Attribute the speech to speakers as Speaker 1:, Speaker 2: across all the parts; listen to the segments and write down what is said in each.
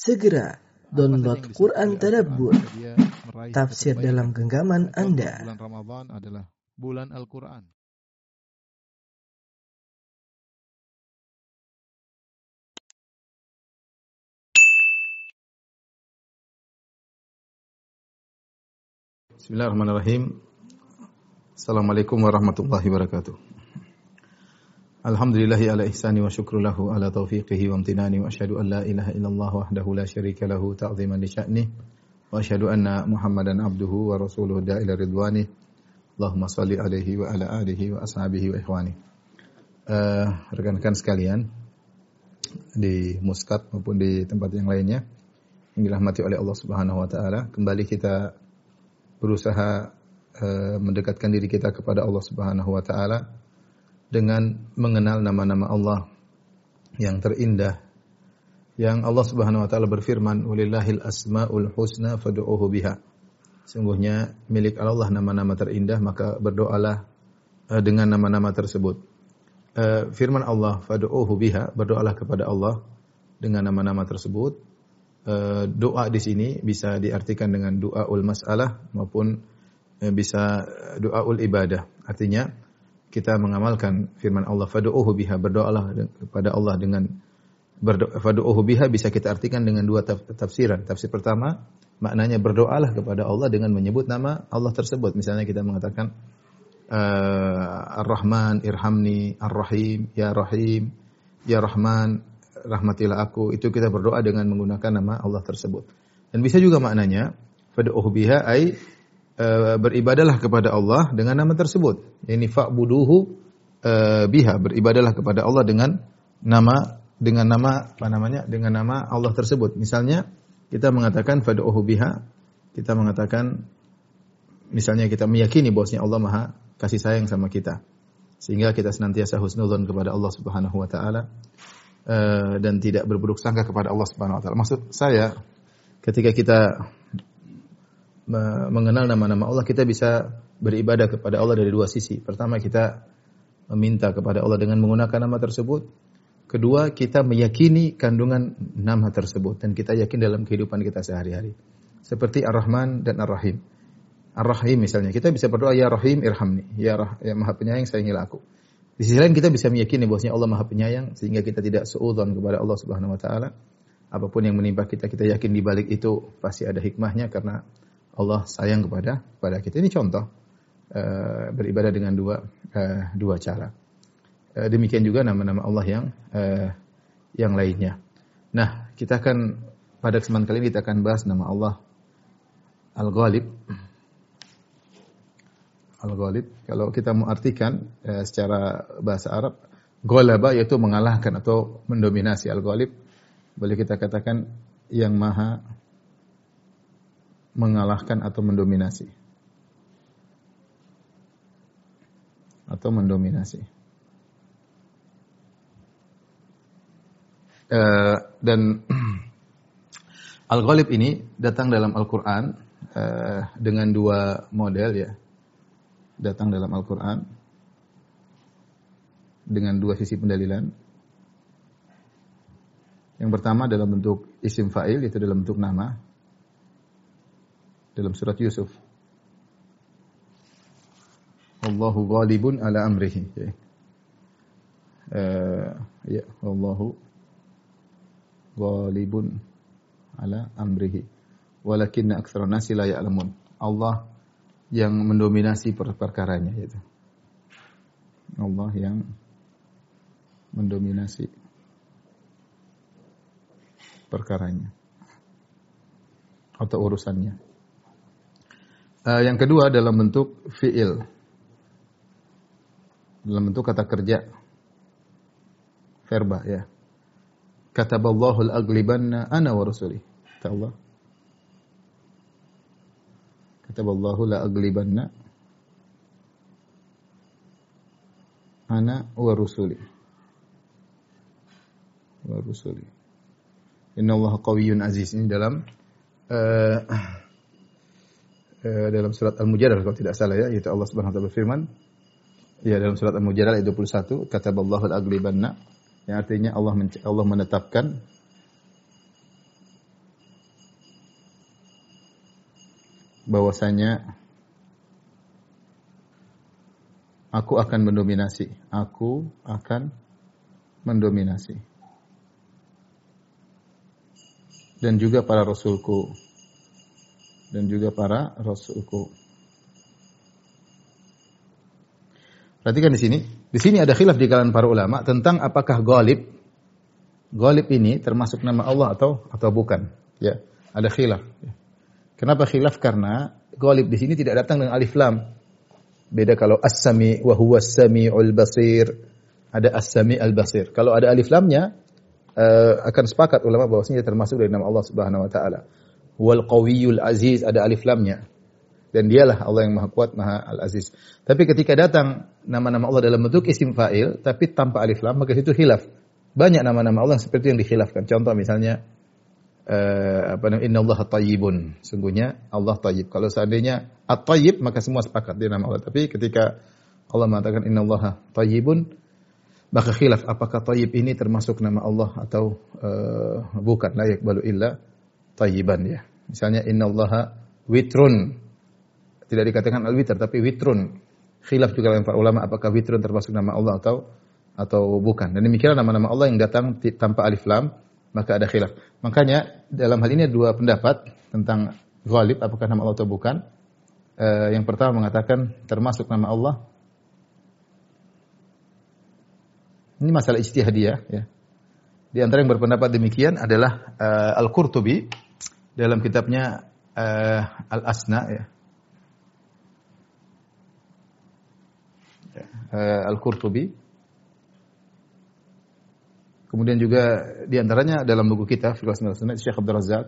Speaker 1: Segera download Quran Tadabbur, tafsir dalam genggaman Anda.
Speaker 2: Bulan Ramadan adalah bulan Al-Quran.
Speaker 3: Bismillahirrahmanirrahim. Assalamualaikum warahmatullahi wabarakatuh. Alhamdulillahi ala ihsani wa syukru lahu ala taufiqihi wa amtinani wa asyhadu an la ilaha illallah wahdahu la syarika lahu ta'ziman li wa asyhadu anna Muhammadan abduhu wa rasuluhu da'ila ridwani. Allahumma salli alaihi wa ala alihi wa ashabihi wa ikhwani. Eh, rekan-rekan sekalian di Muscat maupun di tempat yang lainnya yang dirahmati oleh Allah Subhanahu wa taala, kembali kita berusaha eh, mendekatkan diri kita kepada Allah Subhanahu wa taala dengan mengenal nama-nama Allah yang terindah. Yang Allah Subhanahu wa taala berfirman, "Walillahil asmaul husna fad'uuhu biha." Sungguhnya milik Allah nama-nama terindah, maka berdoalah eh, dengan nama-nama tersebut. Eh, firman Allah, "Fad'uuhu biha," berdoalah kepada Allah dengan nama-nama tersebut. Eh, doa di sini bisa diartikan dengan doaul masalah maupun bisa doaul ibadah. Artinya kita mengamalkan firman Allah fad'uuhu biha berdoalah kepada Allah dengan fad'uuhu biha bisa kita artikan dengan dua taf- tafsiran. Tafsir pertama maknanya berdoalah kepada Allah dengan menyebut nama Allah tersebut. Misalnya kita mengatakan eh, Ar-Rahman irhamni, Ar-Rahim, ya Rahim, ya Rahman, rahmatilah aku. Itu kita berdoa dengan menggunakan nama Allah tersebut. Dan bisa juga maknanya fad'uuhu biha ai eh, beribadalah kepada Allah dengan nama tersebut. Ini fa'buduhu eh, biha beribadalah kepada Allah dengan nama dengan nama apa namanya? dengan nama Allah tersebut. Misalnya kita mengatakan fad'uuhu biha, kita mengatakan misalnya kita meyakini bahwasanya Allah Maha kasih sayang sama kita. Sehingga kita senantiasa husnudzon kepada Allah Subhanahu wa taala eh, dan tidak berburuk sangka kepada Allah Subhanahu wa taala. Maksud saya ketika kita mengenal nama-nama Allah kita bisa beribadah kepada Allah dari dua sisi. Pertama kita meminta kepada Allah dengan menggunakan nama tersebut. Kedua kita meyakini kandungan nama tersebut dan kita yakin dalam kehidupan kita sehari-hari. Seperti Ar-Rahman dan Ar-Rahim. Ar-Rahim misalnya kita bisa berdoa ya Rahim irhamni, ya, Rah, ya Maha Penyayang sayangilah aku. Di sisi lain kita bisa meyakini bahwasanya Allah Maha Penyayang sehingga kita tidak suudzon kepada Allah Subhanahu wa taala. Apa pun yang menimpa kita kita yakin di balik itu pasti ada hikmahnya karena Allah sayang kepada kepada kita. Ini contoh eh, beribadah dengan dua eh, dua cara. Eh, demikian juga nama-nama Allah yang yang lainnya. Nah, kita akan pada kesempatan kali ini kita akan bahas nama Allah Al-Ghalib. Al-Ghalib kalau kita mau artikan secara bahasa Arab Ghalaba yaitu mengalahkan atau mendominasi Al-Ghalib boleh kita katakan yang maha mengalahkan atau mendominasi atau mendominasi Eh, dan Al-Ghalib ini datang dalam Al-Quran eh, dengan dua model ya. Datang dalam Al-Quran dengan dua sisi pendalilan. Yang pertama dalam bentuk isim fa'il, itu dalam bentuk nama. Dalam surat Yusuf. Allahu ghalibun ala amrihi. Ya. Eh, ya, Allahu ghalibun ala amrihi walakinna aktsara nasi la ya'lamun Allah yang mendominasi per perkaranya itu Allah yang mendominasi perkaranya atau urusannya Eh, yang kedua dalam bentuk fiil dalam bentuk kata kerja verba ya kataballahu al-aglibanna ana wa rusuli. Kata Allah. Kataballahu la aglibanna ana wa rusuli. Wa rusuli. Inna Allah aziz ini dalam uh, Eh, dalam surat Al-Mujadalah kalau tidak salah ya, yaitu Allah Subhanahu wa taala berfirman ya dalam surat Al-Mujadalah ayat 21, Allah al-aglibanna yang artinya Allah Allah menetapkan bahwasanya aku akan mendominasi, aku akan mendominasi. Dan juga para rasulku dan juga para rasulku. Perhatikan di sini. Di sini ada khilaf di kalangan para ulama tentang apakah ghalib ghalib ini termasuk nama Allah atau atau bukan. Ya, ada khilaf. Kenapa khilaf? Karena ghalib di sini tidak datang dengan alif lam. Beda kalau as-sami wa huwa basir. Ada as-sami al-basir. Kalau ada alif lamnya uh, akan sepakat ulama bahwasanya termasuk dari nama Allah Subhanahu wa taala. Wal qawiyul aziz ada alif lamnya dan dialah Allah yang maha kuat, maha al-aziz. Tapi ketika datang nama-nama Allah dalam bentuk isim fa'il, tapi tanpa alif lam, maka itu hilaf. Banyak nama-nama Allah seperti yang dikhilafkan. Contoh misalnya, uh, apa namanya, Inna Allah tayyibun. Sungguhnya Allah tayyib. Kalau seandainya at-tayyib, maka semua sepakat dia nama Allah. Tapi ketika Allah mengatakan Inna Allah tayyibun, maka khilaf apakah tayyib ini termasuk nama Allah atau uh, bukan. La yakbalu illa tayyiban ya. Misalnya Inna Allah witrun tidak dikatakan al-witr tapi witrun. Khilaf juga dalam para ulama apakah witrun termasuk nama Allah atau atau bukan. Dan demikian nama-nama Allah yang datang tanpa alif lam, maka ada khilaf. Makanya dalam hal ini ada dua pendapat tentang ghalib apakah nama Allah atau bukan. Uh, yang pertama mengatakan termasuk nama Allah. Ini masalah ijtihadiyah ya. Di antara yang berpendapat demikian adalah uh, Al-Qurtubi dalam kitabnya uh, Al-Asna ya. uh, Al-Qurtubi. Kemudian juga di antaranya dalam buku kita Fiqh Sunnah Syekh Abdul Razak.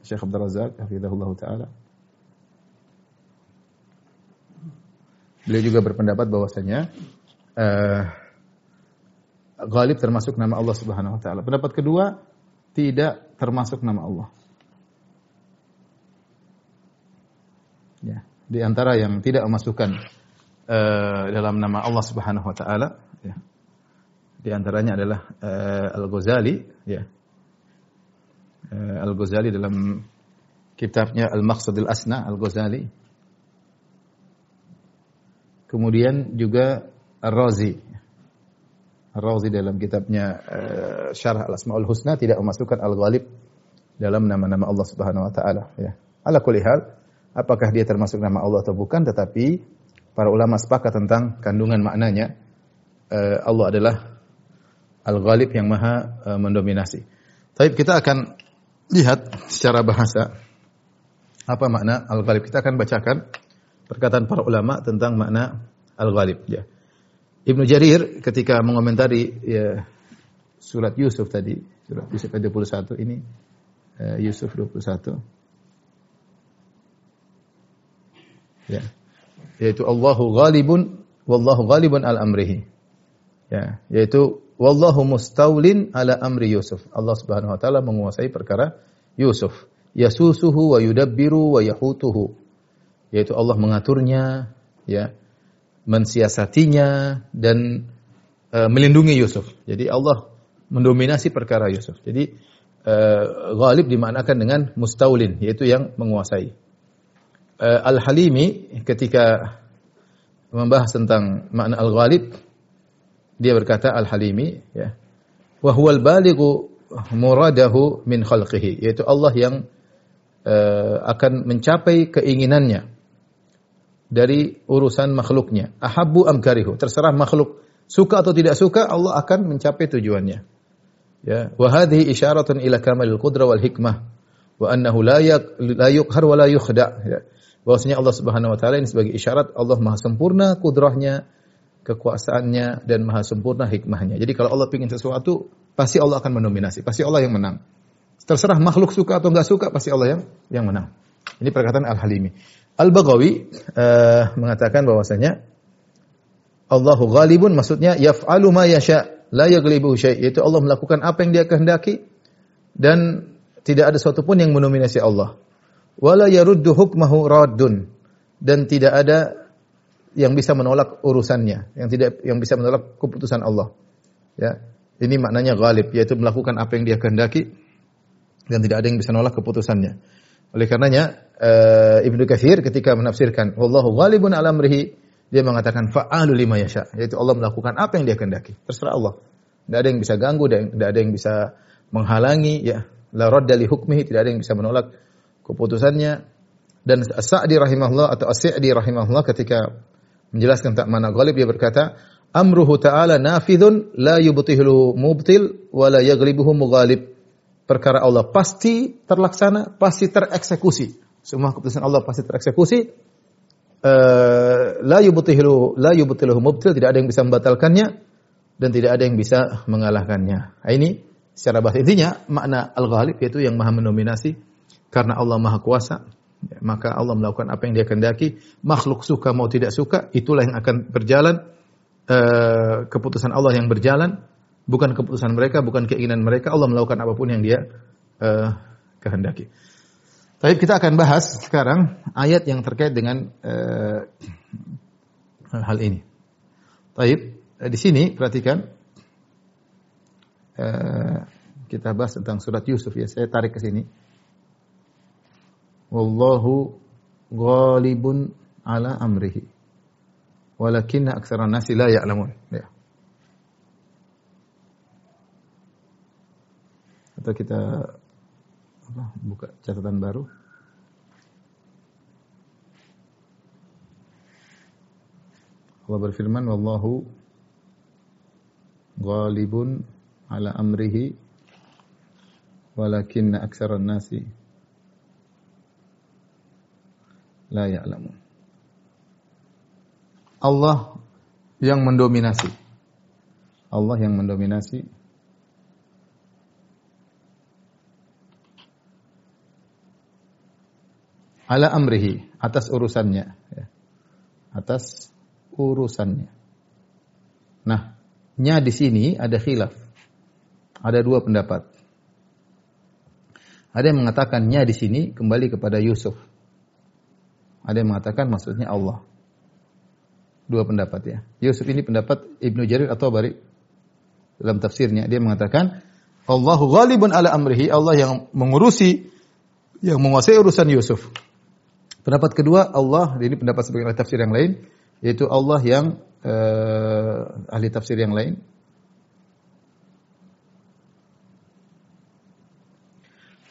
Speaker 3: Syekh Abdul Razak hafizahullah taala. Beliau juga berpendapat bahwasanya uh, Ghalib termasuk nama Allah Subhanahu wa taala. Pendapat kedua tidak termasuk nama Allah. Ya, di antara yang tidak memasukkan uh, dalam nama Allah Subhanahu wa taala ya. Di antaranya adalah uh, Al-Ghazali ya. Uh, Al-Ghazali dalam kitabnya Al-Maqsadul Asna Al-Ghazali. Kemudian juga Ar-Razi. Ar-Razi dalam kitabnya uh, Syarah Al-Asmaul Husna tidak memasukkan Al-Ghalib dalam nama-nama Allah Subhanahu wa taala ya. Ala kulli hal, apakah dia termasuk nama Allah atau bukan tetapi para ulama sepakat tentang kandungan maknanya uh, Allah adalah Al-Ghalib yang maha uh, mendominasi. Tapi kita akan lihat secara bahasa apa makna Al-Ghalib. Kita akan bacakan perkataan para ulama tentang makna Al-Ghalib ya. Ibnu Jarir ketika mengomentari ya, surat Yusuf tadi, surat Yusuf ayat 21 ini uh, Yusuf 21 ya yaitu Allahu ghalibun wallahu ghalibun al amrihi. Ya, yaitu wallahu mustaulin ala amri Yusuf. Allah Subhanahu wa taala menguasai perkara Yusuf. Yasusuhu wa yudabbiru wa yahutuhu. Yaitu Allah mengaturnya, ya, mensiasatinya dan uh, melindungi Yusuf. Jadi Allah mendominasi perkara Yusuf. Jadi uh, ghalib dimaknakan dengan mustaulin, yaitu yang menguasai uh, Al-Halimi ketika membahas tentang makna al-ghalib dia berkata Al-Halimi ya wa huwal balighu muradahu min khalqihi yaitu Allah yang uh, akan mencapai keinginannya dari urusan makhluknya. Ahabbu am karihu. Terserah makhluk. Suka atau tidak suka Allah akan mencapai tujuannya. Ya. Wa isyaratun ila kamalil qudrah wal hikmah. Wa annahu la yuqhar wa la yukhda. Ya. Bahwasanya Allah Subhanahu wa taala ini sebagai isyarat Allah Maha sempurna kudrahnya, kekuasaannya dan maha sempurna hikmahnya. Jadi kalau Allah ingin sesuatu, pasti Allah akan mendominasi, pasti Allah yang menang. Terserah makhluk suka atau enggak suka, pasti Allah yang yang menang. Ini perkataan Al-Halimi. Al-Baghawi uh, mengatakan bahwasanya Allahu ghalibun maksudnya yaf'alu ma yasha la yaghlibu syai' yaitu Allah melakukan apa yang dia kehendaki dan tidak ada sesuatu pun yang mendominasi Allah wala yaruddu hukmahu raddun dan tidak ada yang bisa menolak urusannya, yang tidak yang bisa menolak keputusan Allah. Ya. Ini maknanya ghalib yaitu melakukan apa yang dia kehendaki dan tidak ada yang bisa menolak keputusannya. Oleh karenanya uh, Ibnu Katsir ketika menafsirkan wallahu ghalibun ala amrihi dia mengatakan fa'alu lima yasha yaitu Allah melakukan apa yang dia kehendaki. Terserah Allah. Tidak ada yang bisa ganggu, tidak ada yang bisa menghalangi ya. La radda li hukmihi, tidak ada yang bisa menolak keputusannya. Dan Sa'di rahimahullah atau As-Sa'di rahimahullah ketika menjelaskan tak mana ghalib dia berkata, amruhu ta'ala nafidun la yubtihilu mubtil wa la yaghlibuhu mughalib. Perkara Allah pasti terlaksana, pasti tereksekusi. Semua keputusan Allah pasti tereksekusi. Uh, la yubtihilu la yubtihilu mubtil, tidak ada yang bisa membatalkannya dan tidak ada yang bisa mengalahkannya. Nah, ini secara bahasa intinya makna al-ghalib yaitu yang maha mendominasi karena Allah maha kuasa maka Allah melakukan apa yang dia kehendaki makhluk suka mau tidak suka itulah yang akan berjalan uh, keputusan Allah yang berjalan bukan keputusan mereka bukan keinginan mereka Allah melakukan apa pun yang dia uh, kehendaki. Tapi kita akan bahas sekarang ayat yang terkait dengan uh, hal ini. Taib di sini perhatikan uh, kita bahas tentang surat Yusuf ya. Saya tarik ke sini. Wallahu ghalibun ala amrihi. Walakinna aktsara nasi la ya'lamun. Ya. Atau kita apa, buka catatan baru. Allah berfirman wallahu ghalibun ala amrihi walakinna aktsaran nasi la ya'lamun. Allah yang mendominasi. Allah yang mendominasi ala amrihi atas urusannya ya. atas urusannya. Nah nya di sini ada khilaf. Ada dua pendapat. Ada yang mengatakan nya di sini kembali kepada Yusuf. Ada yang mengatakan maksudnya Allah. Dua pendapat ya. Yusuf ini pendapat Ibnu Jarir atau Bari dalam tafsirnya. Dia mengatakan Allahu ghalibun ala amrihi Allah yang mengurusi yang menguasai urusan Yusuf Pendapat kedua Allah, ini pendapat sebagian ahli tafsir yang lain, yaitu Allah yang uh, ahli tafsir yang lain.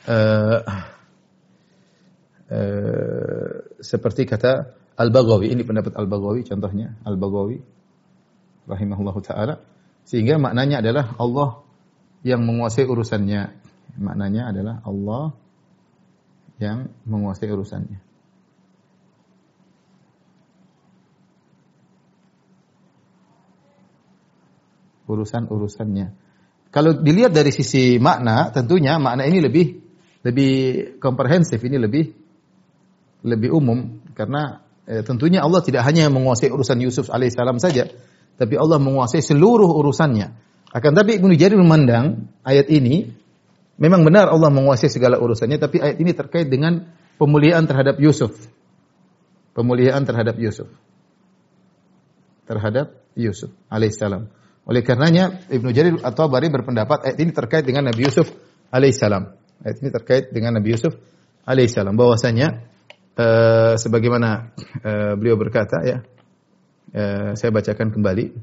Speaker 3: Uh, uh, seperti kata Al-Baghawi, ini pendapat Al-Baghawi contohnya, Al-Baghawi rahimahullahu taala sehingga maknanya adalah Allah yang menguasai urusannya. Maknanya adalah Allah yang menguasai urusannya. Urusan-urusannya. Kalau dilihat dari sisi makna, tentunya makna ini lebih lebih komprehensif, ini lebih lebih umum karena eh, tentunya Allah tidak hanya menguasai urusan Yusuf alaihissalam saja, tapi Allah menguasai seluruh urusannya. Akan tapi Ibnu Jarir memandang ayat ini memang benar Allah menguasai segala urusannya, tapi ayat ini terkait dengan pemuliaan terhadap Yusuf. Pemuliaan terhadap Yusuf. Terhadap Yusuf alaihissalam. Oleh karenanya Ibnu Jarir atau Bari berpendapat ayat ini terkait dengan Nabi Yusuf alaihissalam. Ayat ini terkait dengan Nabi Yusuf alaihissalam. Bahwasanya uh, sebagaimana uh, beliau berkata ya, uh, saya bacakan kembali.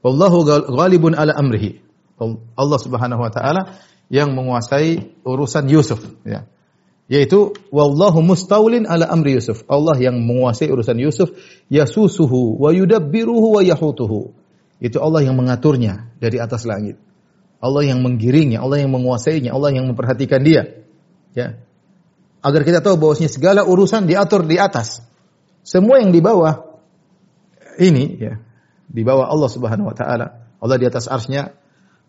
Speaker 3: Wallahu ghalibun ala amrihi. Allah Subhanahu wa taala yang menguasai urusan Yusuf ya. Yaitu wallahu mustaulin ala amri Yusuf. Allah yang menguasai urusan Yusuf yasusuhu wa yudabbiruhu wa yahutuhu itu Allah yang mengaturnya dari atas langit. Allah yang menggiringnya, Allah yang menguasainya, Allah yang memperhatikan dia. Ya. Agar kita tahu bahwasanya segala urusan diatur di atas. Semua yang di bawah ini ya, di bawah Allah Subhanahu wa taala. Allah di atas arsnya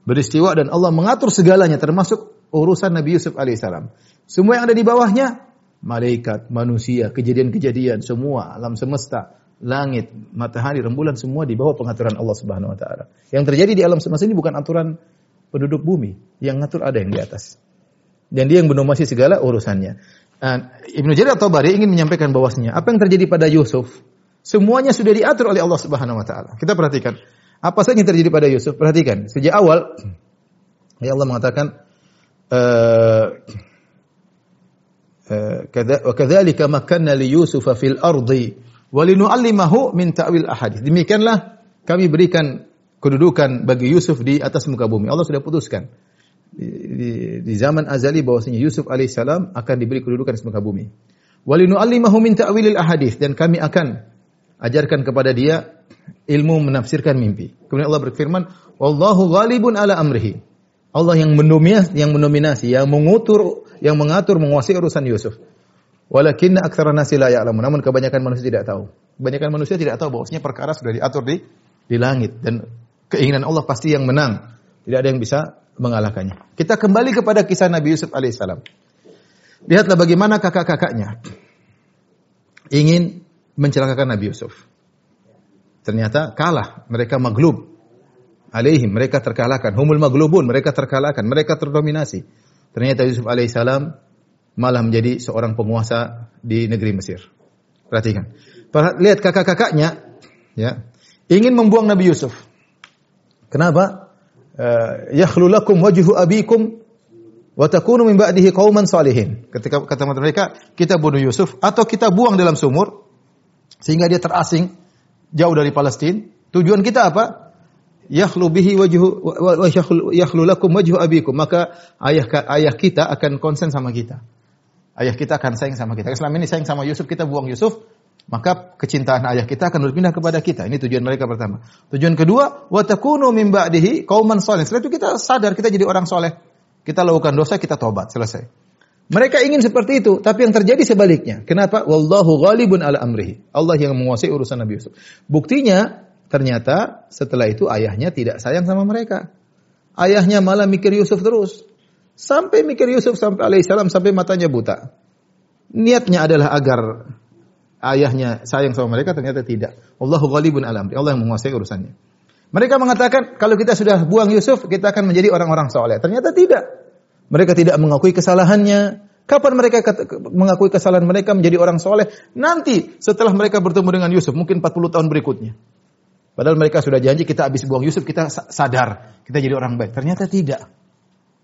Speaker 3: beristiwa dan Allah mengatur segalanya termasuk urusan Nabi Yusuf alaihissalam. Semua yang ada di bawahnya malaikat, manusia, kejadian-kejadian, semua alam semesta langit, matahari, rembulan semua di bawah pengaturan Allah Subhanahu wa taala. Yang terjadi di alam semesta ini bukan aturan penduduk bumi, yang ngatur ada yang di atas. Dan dia yang mendomasi segala urusannya. Uh, Ibnu Jarir atau Bari ingin menyampaikan bahwasanya apa yang terjadi pada Yusuf semuanya sudah diatur oleh Allah Subhanahu wa taala. Kita perhatikan apa saja yang terjadi pada Yusuf. Perhatikan sejak awal ya Allah mengatakan uh, makkanna li Yusuf fil ardi wa linu'allimahu min ta'wil ahadits. Demikianlah kami berikan kedudukan bagi Yusuf di atas muka bumi. Allah sudah putuskan di, di, zaman azali bahwasanya Yusuf alaihissalam akan diberi kedudukan di muka bumi. Linu'allimahu min ta'wilil ahadits dan kami akan ajarkan kepada dia ilmu menafsirkan mimpi. Kemudian Allah berfirman, "Wallahu ghalibun ala amrihi." Allah yang mendominasi, yang mendominasi, yang mengutur, yang mengatur, menguasai urusan Yusuf. Walakin aktsara nasi la ya'lamun. Namun kebanyakan manusia tidak tahu. Kebanyakan manusia tidak tahu bahwasanya perkara sudah diatur di di langit dan keinginan Allah pasti yang menang. Tidak ada yang bisa mengalahkannya. Kita kembali kepada kisah Nabi Yusuf alaihissalam. Lihatlah bagaimana kakak-kakaknya ingin mencelakakan Nabi Yusuf. Ternyata kalah, mereka maglub. Alaihim, mereka terkalahkan. Humul maglubun, mereka terkalahkan, mereka terdominasi. Ternyata Yusuf alaihissalam malah menjadi seorang penguasa di negeri Mesir. Perhatikan. Perha- Lihat kakak-kakaknya ya, ingin membuang Nabi Yusuf. Kenapa? Eh, yakhlu lakum wajhu abikum wa takunu min ba'dihi qauman salihin. Ketika kata mereka, kita bunuh Yusuf atau kita buang dalam sumur sehingga dia terasing jauh dari Palestina. Tujuan kita apa? Yakhlu bihi wajhu wa yakhlu, wajhu abikum. Maka ayah ayah kita akan konsen sama kita. Ayah kita akan sayang sama kita. Selama ini sayang sama Yusuf, kita buang Yusuf, maka kecintaan ayah kita akan berpindah kepada kita. Ini tujuan mereka pertama. Tujuan kedua, wa takunu min ba'dihi qauman salih. Setelah itu kita sadar kita jadi orang soleh. Kita lakukan dosa, kita tobat, selesai. Mereka ingin seperti itu, tapi yang terjadi sebaliknya. Kenapa? Wallahu ghalibun ala amrihi. Allah yang menguasai urusan Nabi Yusuf. Buktinya, ternyata setelah itu ayahnya tidak sayang sama mereka. Ayahnya malah mikir Yusuf terus. Sampai mikir Yusuf sampai alaihissalam sampai matanya buta. Niatnya adalah agar ayahnya sayang sama mereka, ternyata tidak. Allahu ghalibun ala amri. Allah yang menguasai urusannya. Mereka mengatakan kalau kita sudah buang Yusuf, kita akan menjadi orang-orang soleh. Ternyata tidak. Mereka tidak mengakui kesalahannya. Kapan mereka mengakui kesalahan mereka menjadi orang soleh? Nanti setelah mereka bertemu dengan Yusuf, mungkin 40 tahun berikutnya. Padahal mereka sudah janji kita habis buang Yusuf, kita sa- sadar. Kita jadi orang baik. Ternyata tidak.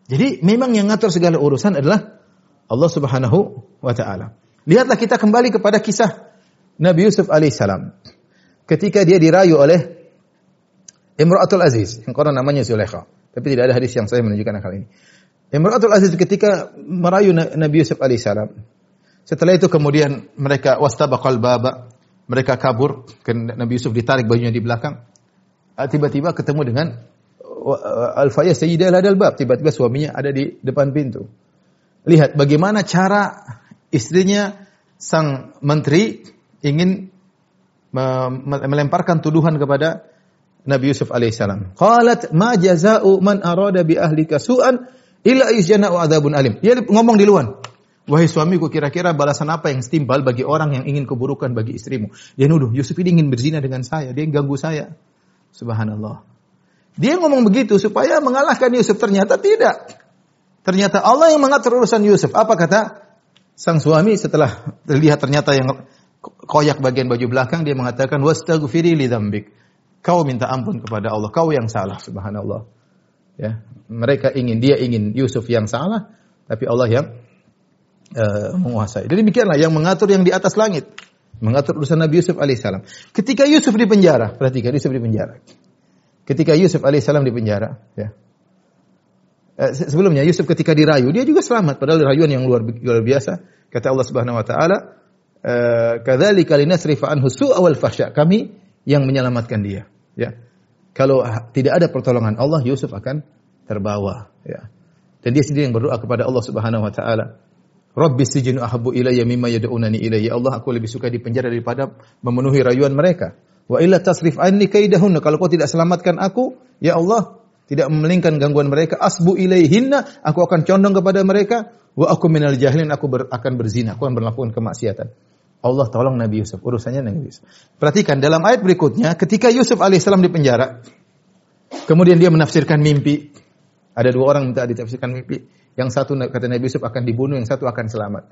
Speaker 3: Jadi memang yang ngatur segala urusan adalah Allah Subhanahu wa taala. Lihatlah kita kembali kepada kisah Nabi Yusuf alaihissalam. Ketika dia dirayu oleh Imratul Aziz, yang konon namanya Zulaikha. Tapi tidak ada hadis yang saya menunjukkan hal ini. Imratul Aziz ketika merayu Na- Nabi Yusuf alaihissalam. Setelah itu kemudian mereka wastabaqal baba, mereka kabur, ke Nabi Yusuf ditarik bajunya di belakang. Ah, Tiba-tiba ketemu dengan Al-Faya Sayyidah Ladal Bab. Tiba-tiba suaminya ada di depan pintu. Lihat bagaimana cara istrinya sang menteri ingin me- me- melemparkan tuduhan kepada Nabi Yusuf alaihissalam. Qalat ma jaza'u man arada bi ahlika su'an illa yusjana'u adzabun alim. Dia ngomong di luar. Wahai suamiku, kira-kira balasan apa yang setimpal bagi orang yang ingin keburukan bagi istrimu? Dia nuduh, Yusuf ini ingin berzina dengan saya, dia ganggu saya. Subhanallah. Dia ngomong begitu supaya mengalahkan Yusuf, ternyata tidak. Ternyata Allah yang mengatur urusan Yusuf. Apa kata sang suami setelah terlihat ternyata yang koyak bagian baju belakang, dia mengatakan, Wastaghfiri li. Kau minta ampun kepada Allah, kau yang salah, subhanallah. Ya, mereka ingin dia ingin Yusuf yang salah, tapi Allah yang eh, menguasai. Jadi demikianlah yang mengatur yang di atas langit, mengatur urusan Nabi Yusuf alaihissalam. Ketika Yusuf di penjara, perhatikan Yusuf di penjara. Ketika Yusuf alaihissalam di penjara, ya. Eh, se- sebelumnya Yusuf ketika dirayu, dia juga selamat padahal rayuan yang luar, luar biasa. Kata Allah Subhanahu wa taala, eh, "Kadzalika linasrifa anhu su'a wal fahsya." Kami yang menyelamatkan dia, ya. Kalau tidak ada pertolongan Allah, Yusuf akan terbawa, ya. Dan dia sendiri yang berdoa kepada Allah Subhanahu wa taala, Rabbi sijinu ahabbu ilayya mimma yad'unani ilayhi. Ya Allah, aku lebih suka di penjara daripada memenuhi rayuan mereka. Wa illa tasrif anni kaidahunna. Kalau kau tidak selamatkan aku, ya Allah, tidak memelingkan gangguan mereka, asbu ilaihinna, aku akan condong kepada mereka, wa aku minal jahilin, aku ber- akan berzina, aku akan melakukan kemaksiatan. Allah tolong Nabi Yusuf, urusannya Nabi Yusuf. Perhatikan dalam ayat berikutnya, ketika Yusuf alaihissalam di penjara, kemudian dia menafsirkan mimpi. Ada dua orang minta ditafsirkan mimpi. Yang satu kata Nabi Yusuf akan dibunuh, yang satu akan selamat.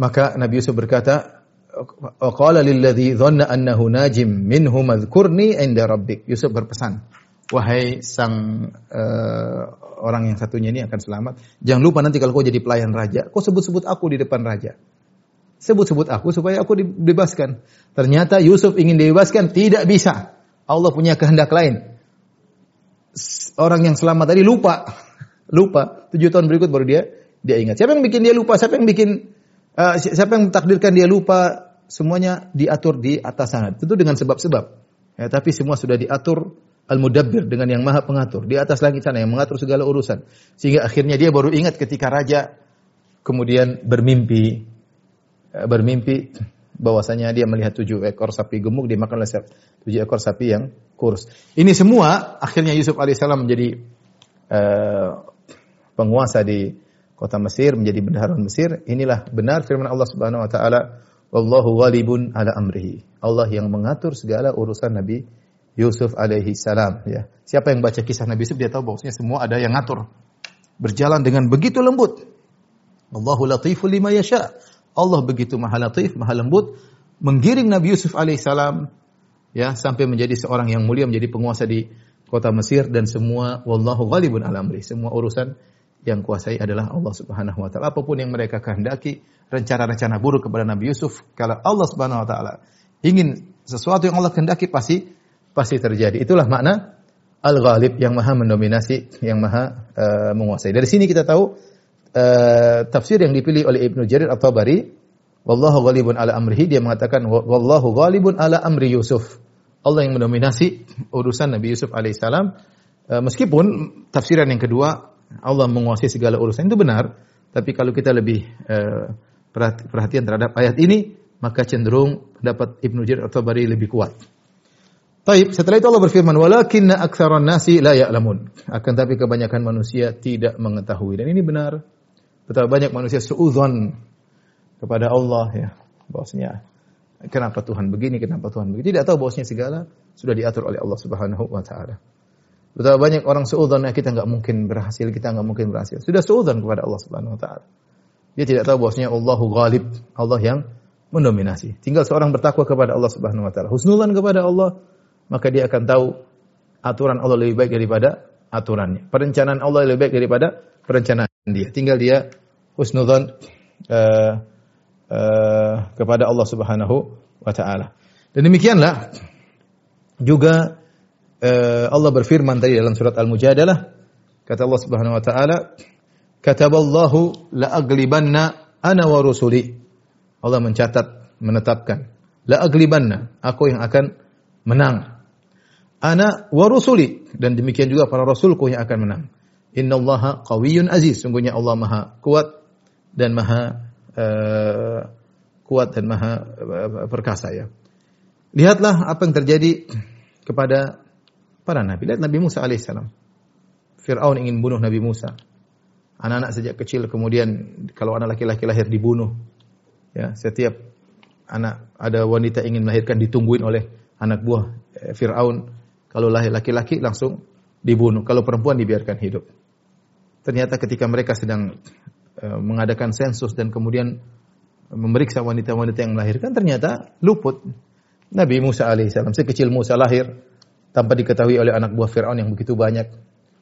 Speaker 3: Maka Nabi Yusuf berkata, "Qala lilladzi dhanna annahu najim minhum adhkurni inda rabbik." Yusuf berpesan, "Wahai sang eh, orang yang satunya ini akan selamat. Jangan lupa nanti kalau kau jadi pelayan raja, kau sebut-sebut aku di depan raja. Sebut-sebut aku supaya aku dibebaskan. Ternyata Yusuf ingin dibebaskan, tidak bisa. Allah punya kehendak lain. Orang yang selamat tadi lupa. Lupa. Tujuh tahun berikut baru dia dia ingat. Siapa yang bikin dia lupa? Siapa yang bikin uh, siapa yang takdirkan dia lupa? Semuanya diatur di atas sana. Tentu dengan sebab-sebab. Ya, tapi semua sudah diatur Al-Mudabbir dengan yang maha pengatur. Di atas langit sana yang mengatur segala urusan. Sehingga akhirnya dia baru ingat ketika raja kemudian bermimpi. Eh, bermimpi bahwasanya dia melihat tujuh ekor sapi gemuk dimakan oleh tujuh ekor sapi yang kurus. Ini semua akhirnya Yusuf alaihissalam menjadi uh, penguasa di kota Mesir, menjadi bendahara Mesir. Inilah benar firman Allah Subhanahu wa taala, "Wallahu ghalibun ala amrihi." Allah yang mengatur segala urusan Nabi Yusuf alaihi salam ya. Siapa yang baca kisah Nabi Yusuf dia tahu bahwasanya semua ada yang ngatur. Berjalan dengan begitu lembut. Allahu latiful lima yasha. Allah begitu maha latif, maha lembut menggiring Nabi Yusuf alaihi salam ya sampai menjadi seorang yang mulia menjadi penguasa di kota Mesir dan semua wallahu ghalibun ala amri. Semua urusan yang kuasai adalah Allah Subhanahu wa taala. Apa pun yang mereka kehendaki, rencana-rencana buruk kepada Nabi Yusuf, kalau Allah Subhanahu wa taala ingin sesuatu yang Allah kehendaki pasti pasti terjadi. Itulah makna al-ghalib yang maha mendominasi, yang maha uh, menguasai. Dari sini kita tahu uh, tafsir yang dipilih oleh Ibnu Jarir At-Tabari, wallahu ghalibun ala amrihi, dia mengatakan wallahu ghalibun ala amri Yusuf. Allah yang mendominasi urusan Nabi Yusuf alaihissalam. Uh, meskipun tafsiran yang kedua Allah menguasai segala urusan itu benar, tapi kalau kita lebih uh, perhatian terhadap ayat ini, maka cenderung dapat Ibnu Jarir atau Bari lebih kuat. Taib, setelah itu Allah berfirman, "Walakinna aktsaran nasi la ya'lamun." Akan tapi kebanyakan manusia tidak mengetahui dan ini benar. Betapa banyak manusia suudzon kepada Allah ya. Bahwasanya kenapa Tuhan begini, kenapa Tuhan begini. Tidak tahu bahwasanya segala sudah diatur oleh Allah Subhanahu wa taala. Betapa banyak orang seudon kita nggak mungkin berhasil, kita nggak mungkin berhasil. Sudah seudon kepada Allah Subhanahu Wa Taala. Dia tidak tahu bahwasanya Allahu Ghalib, Allah yang mendominasi. Tinggal seorang bertakwa kepada Allah Subhanahu Wa Taala, husnulan kepada Allah, maka dia akan tahu aturan Allah lebih baik daripada aturannya. Perencanaan Allah lebih baik daripada perencanaan dia. Tinggal dia husnudzon uh, uh, kepada Allah Subhanahu wa taala. Dan demikianlah juga uh, Allah berfirman tadi dalam surat Al-Mujadalah kata Allah Subhanahu wa taala kataballahu la aglibanna ana wa rusuli. Allah mencatat menetapkan la aglibanna aku yang akan menang. Ana wa rusuli. Dan demikian juga para rasulku yang akan menang. Innallaha qawiyyun aziz. Sungguhnya Allah maha kuat dan maha uh, kuat dan maha uh, perkasa ya. Lihatlah apa yang terjadi kepada para nabi. Lihat Nabi Musa alaihissalam. Fir'aun ingin bunuh Nabi Musa. Anak-anak sejak kecil kemudian kalau anak laki-laki lahir dibunuh. Ya, setiap anak ada wanita ingin melahirkan ditungguin oleh anak buah eh, Fir'aun. Kalau lahir laki-laki langsung dibunuh. Kalau perempuan dibiarkan hidup. Ternyata ketika mereka sedang eh, mengadakan sensus dan kemudian memeriksa wanita-wanita yang melahirkan ternyata luput. Nabi Musa alaihissalam sekecil Musa lahir tanpa diketahui oleh anak buah Firaun yang begitu banyak.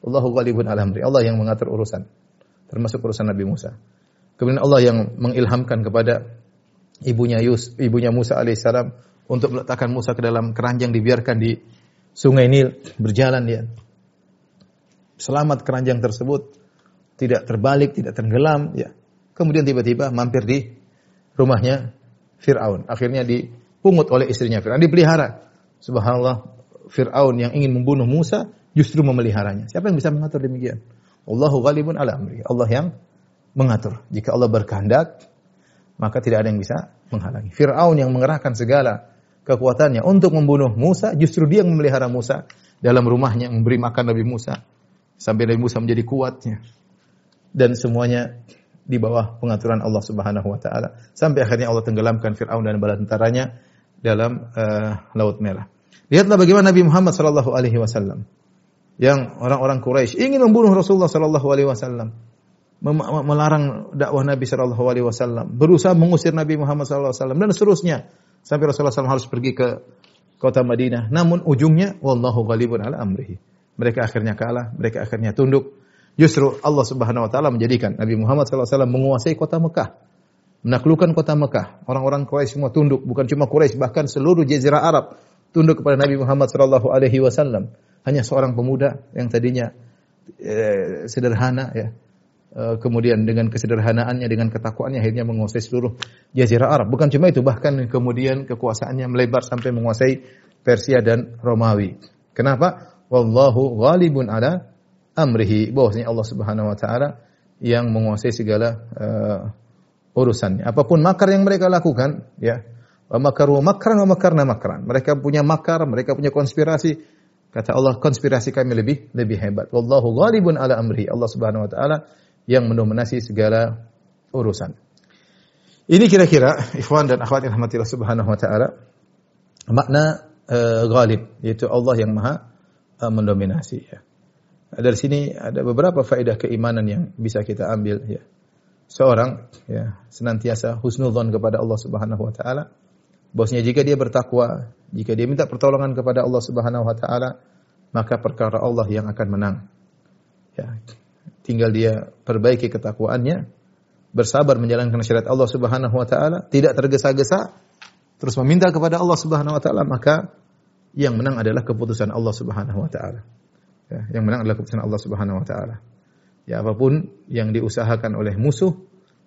Speaker 3: Allahu ghalibun ala amri. Allah yang mengatur urusan. Termasuk urusan Nabi Musa. Kemudian Allah yang mengilhamkan kepada ibunya Yus, ibunya Musa alaihissalam untuk meletakkan Musa ke dalam keranjang dibiarkan di Sungai Nil berjalan dia. Selamat keranjang tersebut tidak terbalik, tidak tenggelam ya. Kemudian tiba-tiba mampir di rumahnya Firaun. Akhirnya dipungut oleh istrinya Firaun, dipelihara. Subhanallah, Fir'aun yang ingin membunuh Musa justru memeliharanya. Siapa yang bisa mengatur demikian? Allahu ghalibun ala amri. Allah yang mengatur. Jika Allah berkehendak, maka tidak ada yang bisa menghalangi. Fir'aun yang mengerahkan segala kekuatannya untuk membunuh Musa, justru dia yang memelihara Musa dalam rumahnya, memberi makan Nabi Musa. Sampai Nabi Musa menjadi kuatnya. Dan semuanya di bawah pengaturan Allah Subhanahu wa taala. Sampai akhirnya Allah tenggelamkan Firaun dan bala tentaranya dalam uh, Laut Merah. Lihatlah bagaimana Nabi Muhammad sallallahu alaihi wasallam yang orang-orang Quraisy ingin membunuh Rasulullah sallallahu alaihi wasallam, melarang dakwah Nabi sallallahu alaihi wasallam, berusaha mengusir Nabi Muhammad sallallahu alaihi wasallam dan seterusnya sampai Rasulullah SAW harus pergi ke kota Madinah. Namun ujungnya wallahu ghalibun ala amrihi. Mereka akhirnya kalah, mereka akhirnya tunduk Justru Allah Subhanahu wa taala menjadikan Nabi Muhammad SAW menguasai kota Mekah. Menaklukkan kota Mekah. Orang-orang Quraisy semua tunduk, bukan cuma Quraisy, bahkan seluruh jazirah Arab tunduk kepada Nabi Muhammad sallallahu alaihi wasallam. Hanya seorang pemuda yang tadinya eh, sederhana ya. Eh, kemudian dengan kesederhanaannya, dengan ketakwaannya akhirnya menguasai seluruh jazirah Arab. Bukan cuma itu, bahkan kemudian kekuasaannya melebar sampai menguasai Persia dan Romawi. Kenapa? Wallahu ghalibun ala amrihi. Bahwasanya Allah Subhanahu wa taala yang menguasai segala uh, urusannya. Apa pun makar yang mereka lakukan, ya. Makaru makran wa makarna makran. Mereka punya makar, mereka punya konspirasi. Kata Allah, konspirasi kami lebih lebih hebat. Wallahu ghalibun ala amri. Allah Subhanahu wa taala yang mendominasi segala urusan. Ini kira-kira ikhwan dan akhwat yang rahmatillah Subhanahu wa taala makna uh, ghalib yaitu Allah yang maha uh, mendominasi ya. Dari sini ada beberapa faedah keimanan yang bisa kita ambil ya seorang ya senantiasa husnudzon kepada Allah Subhanahu wa taala. Bosnya jika dia bertakwa, jika dia minta pertolongan kepada Allah Subhanahu wa taala, maka perkara Allah yang akan menang. Ya. Tinggal dia perbaiki ketakwaannya, bersabar menjalankan syariat Allah Subhanahu wa taala, tidak tergesa-gesa, terus meminta kepada Allah Subhanahu wa taala, maka yang menang adalah keputusan Allah Subhanahu wa taala. Ya, yang menang adalah keputusan Allah Subhanahu wa taala. Ya apa pun yang diusahakan oleh musuh,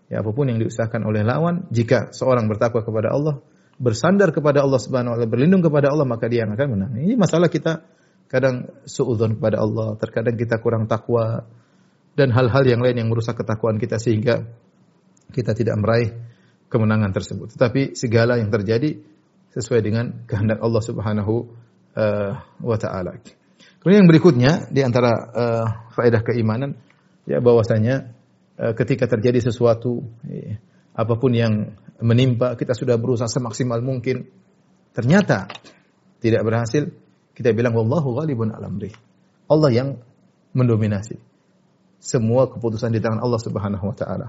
Speaker 3: ya apa pun yang diusahakan oleh lawan, jika seorang bertakwa kepada Allah, bersandar kepada Allah Subhanahu wa taala, berlindung kepada Allah, maka dia yang akan menang. Ini masalah kita kadang suudzon kepada Allah, terkadang kita kurang takwa dan hal-hal yang lain yang merusak ketakwaan kita sehingga kita tidak meraih kemenangan tersebut. Tetapi segala yang terjadi sesuai dengan kehendak Allah Subhanahu uh, wa taala. Kemudian yang berikutnya di antara uh, faedah keimanan ya bahwasanya uh, ketika terjadi sesuatu ya, apa pun yang menimpa kita sudah berusaha semaksimal mungkin. Ternyata tidak berhasil. Kita bilang wallahu ghalibun al amri Allah yang mendominasi semua keputusan di tangan Allah Subhanahu wa taala.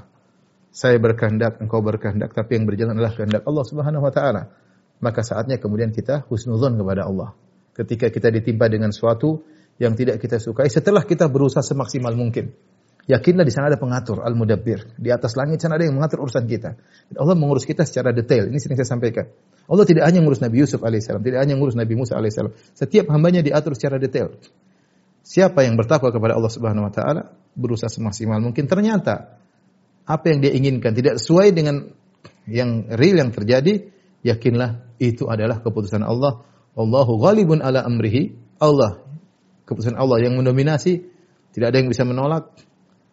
Speaker 3: Saya berkehendak engkau berkehendak tapi yang berjalan adalah kehendak Allah Subhanahu wa taala. Maka saatnya kemudian kita husnuzon kepada Allah. Ketika kita ditimpa dengan suatu yang tidak kita sukai setelah kita berusaha semaksimal mungkin Yakinlah di sana ada pengatur, al-mudabbir. Di atas langit sana ada yang mengatur urusan kita. Allah mengurus kita secara detail. Ini sering saya sampaikan. Allah tidak hanya mengurus Nabi Yusuf alaihissalam, tidak hanya mengurus Nabi Musa alaihissalam. Setiap hambanya diatur secara detail. Siapa yang bertakwa kepada Allah Subhanahu wa taala, berusaha semaksimal mungkin ternyata apa yang dia inginkan tidak sesuai dengan yang real yang terjadi, yakinlah itu adalah keputusan Allah. Allahu ghalibun ala amrihi. Allah keputusan Allah yang mendominasi, tidak ada yang bisa menolak,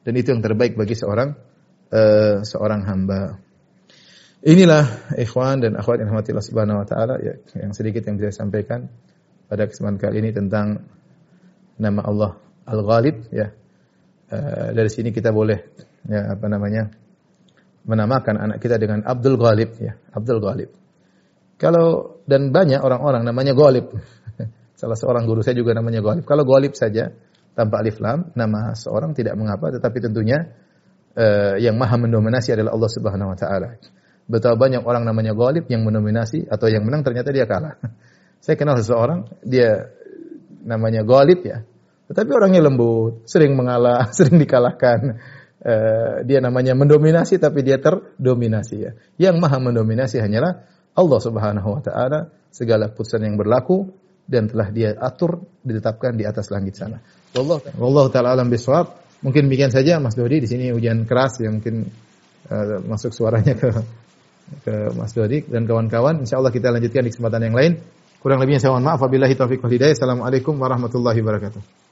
Speaker 3: dan itu yang terbaik bagi seorang uh, seorang hamba. Inilah ikhwan dan akhwat yang rahmatillah subhanahu wa taala ya, yang sedikit yang bisa saya sampaikan pada kesempatan kali ini tentang nama Allah Al-Ghalib ya. Uh, dari sini kita boleh ya apa namanya menamakan anak kita dengan Abdul Ghalib ya, Abdul Ghalib. Kalau dan banyak orang-orang namanya Ghalib. Salah seorang guru saya juga namanya Ghalib. Kalau Ghalib saja tanpa alif lam, nama seorang tidak mengapa, tetapi tentunya uh, yang maha mendominasi adalah Allah Subhanahu wa taala. Betapa banyak orang namanya Ghalib yang mendominasi atau yang menang ternyata dia kalah. Saya kenal seseorang, dia namanya Ghalib ya. Tetapi orangnya lembut, sering mengalah, sering dikalahkan. Uh, dia namanya mendominasi tapi dia terdominasi ya. Yang maha mendominasi hanyalah Allah Subhanahu wa taala. Segala putusan yang berlaku dan telah dia atur ditetapkan di atas langit sana. Wallah wallahu taala alam bisawab. Mungkin demikian saja Mas Dodi di sini hujan keras yang mungkin uh, masuk suaranya ke ke Mas Dodi dan kawan-kawan. Insyaallah kita lanjutkan di kesempatan yang lain. Kurang lebihnya saya mohon maaf. Wabillahi taufiq wal hidayah. Assalamualaikum warahmatullahi wabarakatuh.